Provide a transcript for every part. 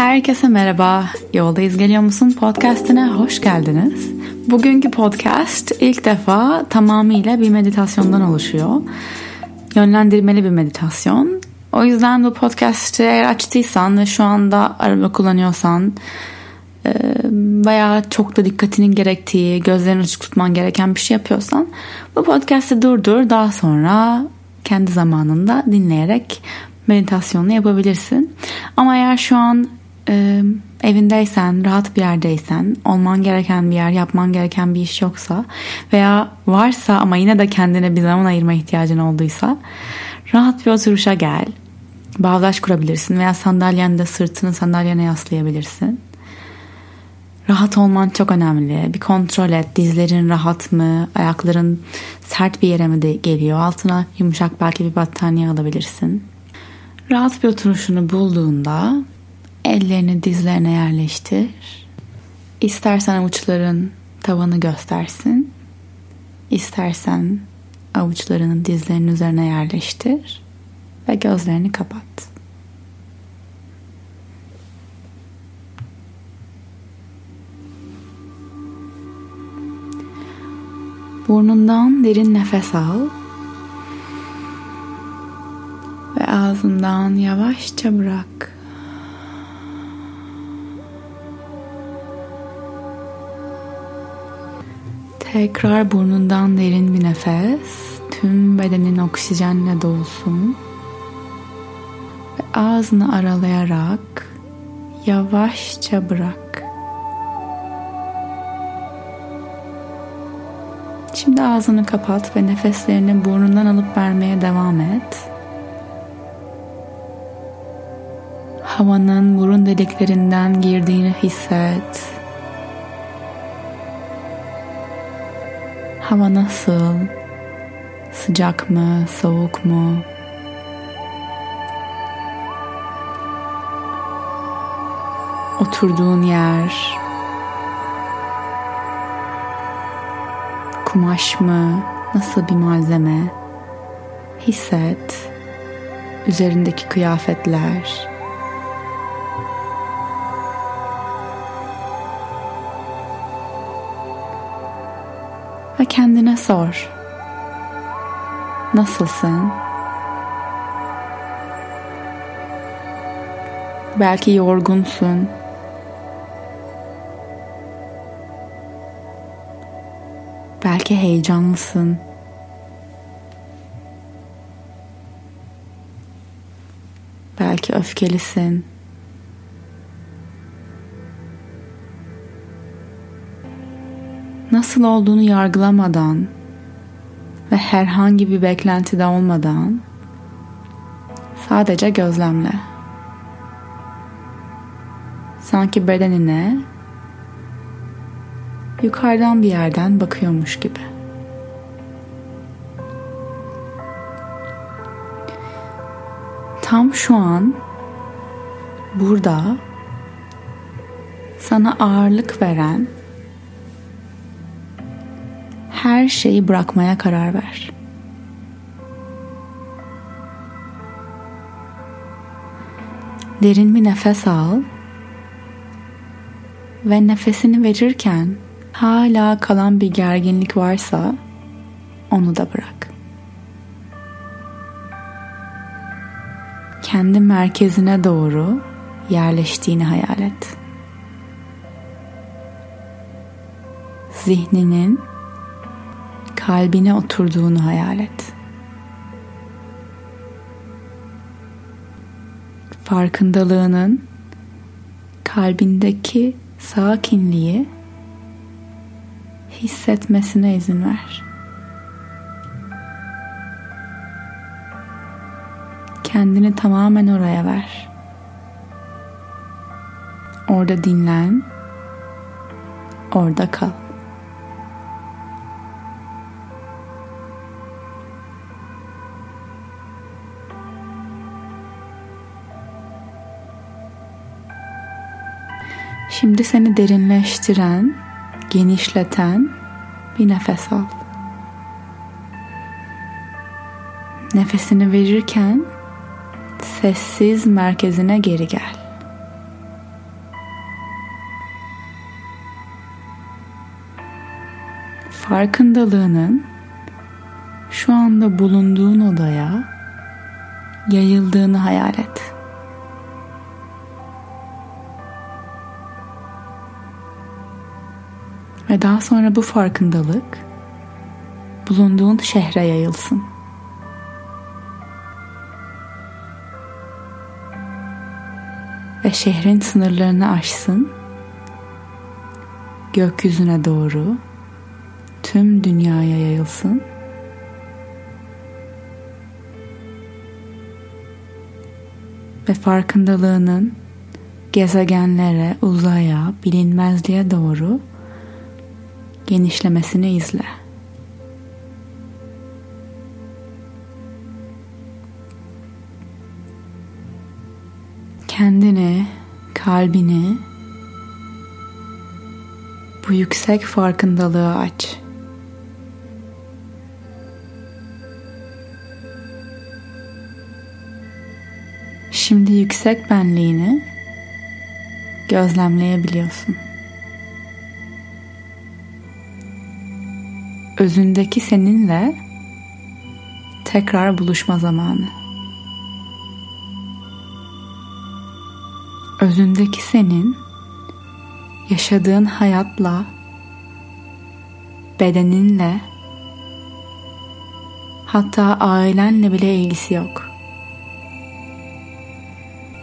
Herkese merhaba. Yoldayız geliyor musun podcastine hoş geldiniz. Bugünkü podcast ilk defa tamamıyla bir meditasyondan oluşuyor. Yönlendirmeli bir meditasyon. O yüzden bu podcast'i eğer açtıysan ve şu anda araba kullanıyorsan bayağı çok da dikkatinin gerektiği, gözlerini açık tutman gereken bir şey yapıyorsan bu podcast'i durdur daha sonra kendi zamanında dinleyerek meditasyonunu yapabilirsin. Ama eğer şu an e, evindeysen, rahat bir yerdeysen, olman gereken bir yer, yapman gereken bir iş yoksa veya varsa ama yine de kendine bir zaman ayırma ihtiyacın olduysa rahat bir oturuşa gel. Bağdaş kurabilirsin veya sandalyende sırtını sandalyene yaslayabilirsin. Rahat olman çok önemli. Bir kontrol et. Dizlerin rahat mı? Ayakların sert bir yere mi de geliyor? Altına yumuşak belki bir battaniye alabilirsin. Rahat bir oturuşunu bulduğunda ellerini dizlerine yerleştir. İstersen avuçların tavanı göstersin. İstersen avuçlarını dizlerinin üzerine yerleştir ve gözlerini kapat. Burnundan derin nefes al. Ve ağzından yavaşça bırak. Tekrar burnundan derin bir nefes. Tüm bedenin oksijenle dolsun. Ve ağzını aralayarak yavaşça bırak. Şimdi ağzını kapat ve nefeslerini burnundan alıp vermeye devam et. Havanın burun deliklerinden girdiğini hisset. Hava nasıl? Sıcak mı, soğuk mu? Oturduğun yer kumaş mı? Nasıl bir malzeme? Hisset. Üzerindeki kıyafetler. Sor. Nasılsın? Belki yorgunsun. Belki heyecanlısın. Belki öfkelisin. Nasıl olduğunu yargılamadan herhangi bir beklentide olmadan sadece gözlemle. Sanki bedenine yukarıdan bir yerden bakıyormuş gibi. Tam şu an burada sana ağırlık veren her şeyi bırakmaya karar ver. Derin bir nefes al ve nefesini verirken hala kalan bir gerginlik varsa onu da bırak. Kendi merkezine doğru yerleştiğini hayal et. Zihninin kalbine oturduğunu hayal et. Farkındalığının kalbindeki sakinliği hissetmesine izin ver. Kendini tamamen oraya ver. Orada dinlen. Orada kal. Şimdi seni derinleştiren, genişleten bir nefes al. Nefesini verirken sessiz merkezine geri gel. Farkındalığının şu anda bulunduğun odaya yayıldığını hayal et. Ve daha sonra bu farkındalık bulunduğun şehre yayılsın. Ve şehrin sınırlarını aşsın. Gökyüzüne doğru tüm dünyaya yayılsın. Ve farkındalığının gezegenlere, uzaya, bilinmezliğe doğru genişlemesini izle. Kendini, kalbini bu yüksek farkındalığı aç. Şimdi yüksek benliğini gözlemleyebiliyorsun. Özündeki seninle tekrar buluşma zamanı. Özündeki senin yaşadığın hayatla bedeninle hatta ailenle bile ilgisi yok.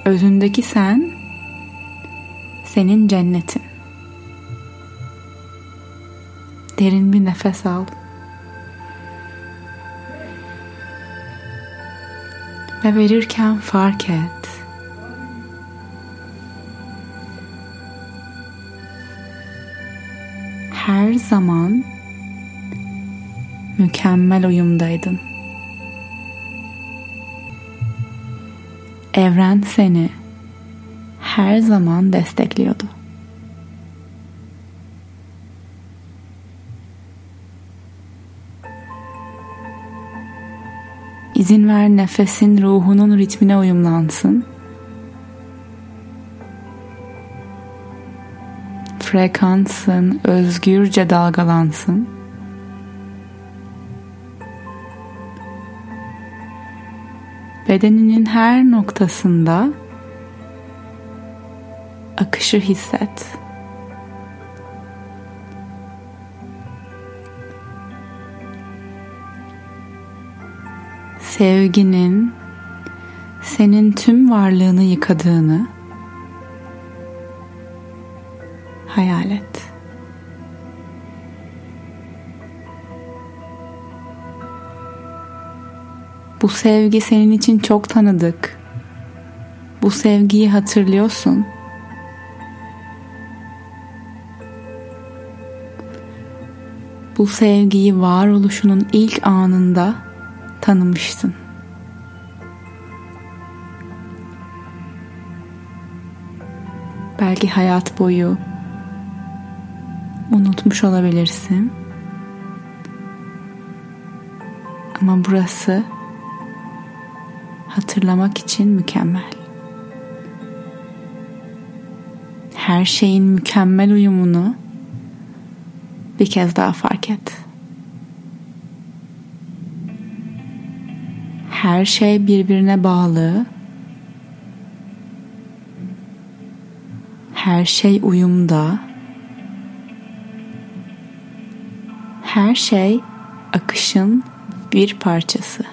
Özündeki sen senin cennetin. Derin bir nefes al. Ve verirken fark et. Her zaman mükemmel uyumdaydın. Evren seni her zaman destekliyordu. İzin ver nefesin ruhunun ritmine uyumlansın. Frekansın özgürce dalgalansın. Bedeninin her noktasında akışı hisset. Sevginin senin tüm varlığını yıkadığını hayal et. Bu sevgi senin için çok tanıdık. Bu sevgiyi hatırlıyorsun. Bu sevgiyi varoluşunun ilk anında tanımıştın. Belki hayat boyu unutmuş olabilirsin. Ama burası hatırlamak için mükemmel. Her şeyin mükemmel uyumunu bir kez daha fark et. Her şey birbirine bağlı. Her şey uyumda. Her şey akışın bir parçası.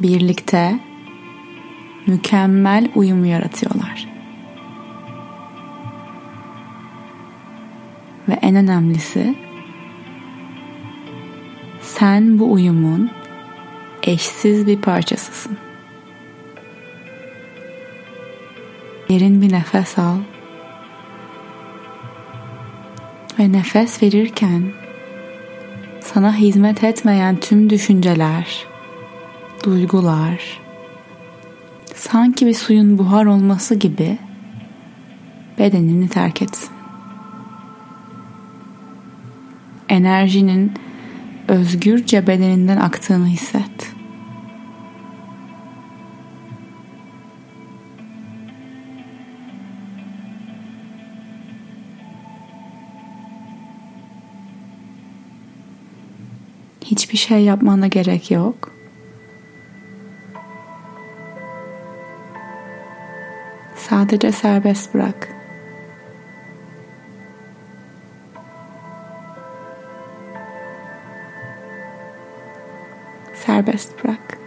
Birlikte mükemmel uyum yaratıyorlar. En önemlisi sen bu uyumun eşsiz bir parçasısın. Derin bir nefes al. Ve nefes verirken sana hizmet etmeyen tüm düşünceler, duygular sanki bir suyun buhar olması gibi bedenini terk etsin. enerjinin özgürce bedeninden aktığını hisset. Hiçbir şey yapmana gerek yok. Sadece serbest bırak. Serbest bırak.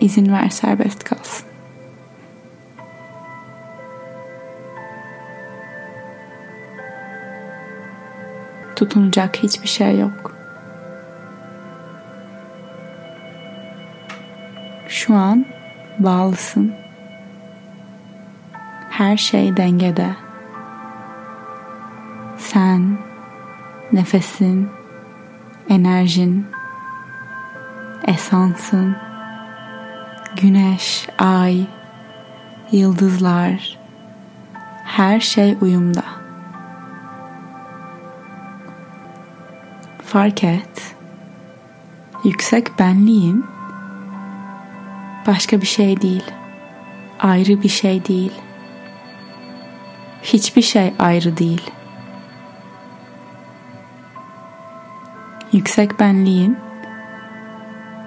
İzin ver serbest kalsın. Tutunacak hiçbir şey yok. Şu an bağlısın. Her şey dengede. Sen, nefesin, enerjin, esansın, güneş, ay, yıldızlar, her şey uyumda. Fark et. Yüksek benliğin başka bir şey değil. Ayrı bir şey değil. Hiçbir şey ayrı değil. Yüksek benliğin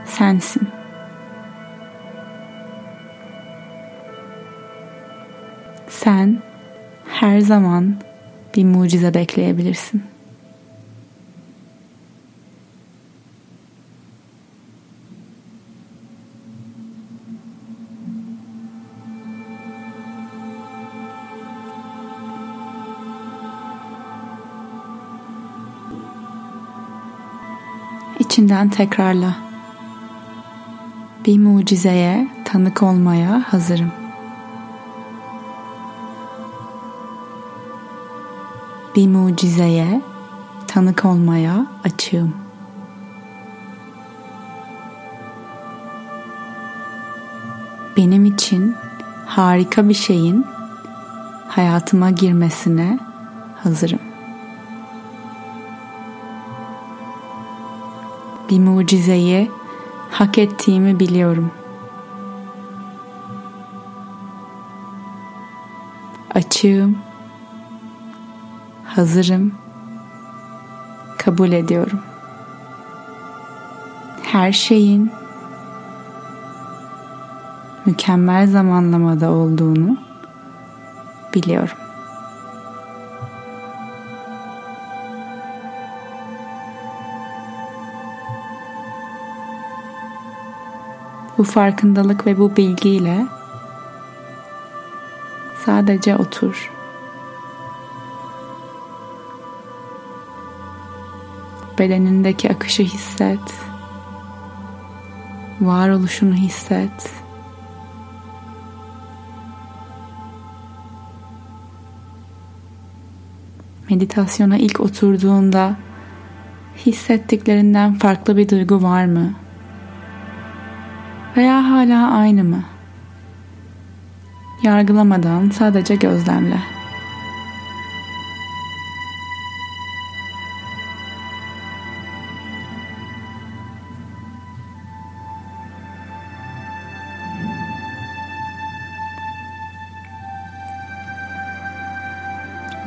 sensin. Sen her zaman bir mucize bekleyebilirsin. İçinden tekrarla. Bir mucizeye tanık olmaya hazırım. Bir mucizeye tanık olmaya açığım. Benim için harika bir şeyin hayatıma girmesine hazırım. Bir mucizeyi hak ettiğimi biliyorum. Açığım, hazırım, kabul ediyorum. Her şeyin mükemmel zamanlamada olduğunu biliyorum. Bu farkındalık ve bu bilgiyle sadece otur. Bedenindeki akışı hisset. Varoluşunu hisset. Meditasyona ilk oturduğunda hissettiklerinden farklı bir duygu var mı? Veya hala aynı mı? Yargılamadan sadece gözlemle.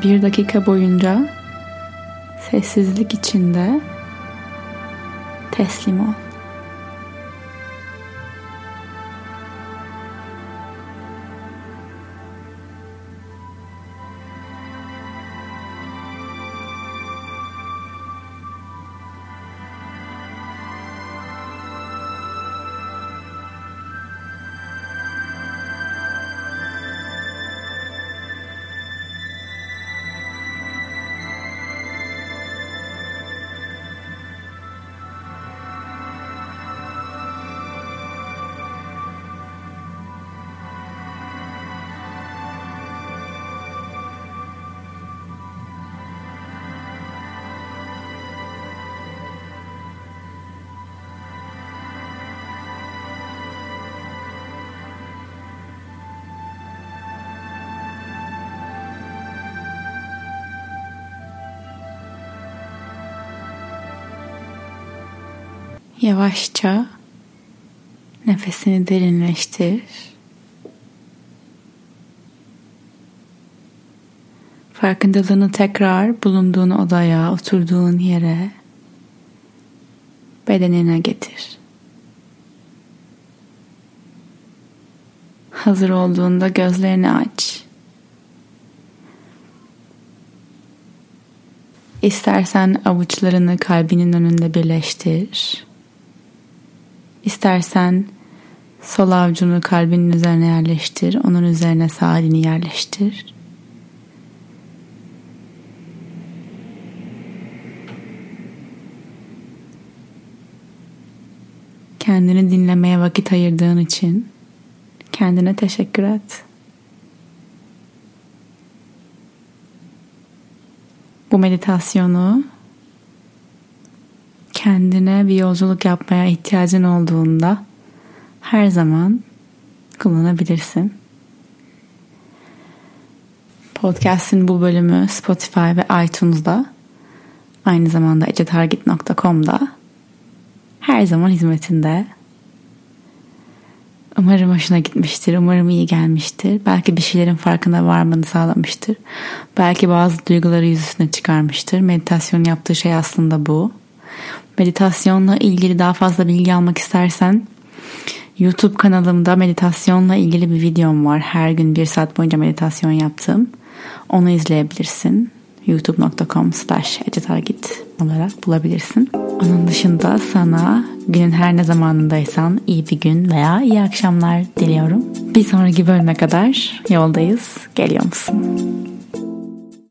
Bir dakika boyunca sessizlik içinde teslim ol. Yavaşça nefesini derinleştir. Farkındalığını tekrar bulunduğun odaya, oturduğun yere, bedenine getir. Hazır olduğunda gözlerini aç. İstersen avuçlarını kalbinin önünde birleştir. İstersen sol avucunu kalbinin üzerine yerleştir. Onun üzerine sağ elini yerleştir. Kendini dinlemeye vakit ayırdığın için kendine teşekkür et. Bu meditasyonu bir yolculuk yapmaya ihtiyacın olduğunda her zaman kullanabilirsin. Podcast'in bu bölümü Spotify ve iTunes'da aynı zamanda ecetargit.com'da her zaman hizmetinde. Umarım hoşuna gitmiştir. Umarım iyi gelmiştir. Belki bir şeylerin farkına varmanı sağlamıştır. Belki bazı duyguları yüzüstüne çıkarmıştır. Meditasyon yaptığı şey aslında bu. Meditasyonla ilgili daha fazla bilgi almak istersen YouTube kanalımda meditasyonla ilgili bir videom var. Her gün bir saat boyunca meditasyon yaptım. Onu izleyebilirsin. youtube.com slash olarak bulabilirsin. Onun dışında sana günün her ne zamanındaysan iyi bir gün veya iyi akşamlar diliyorum. Bir sonraki bölüme kadar yoldayız. Geliyor musun?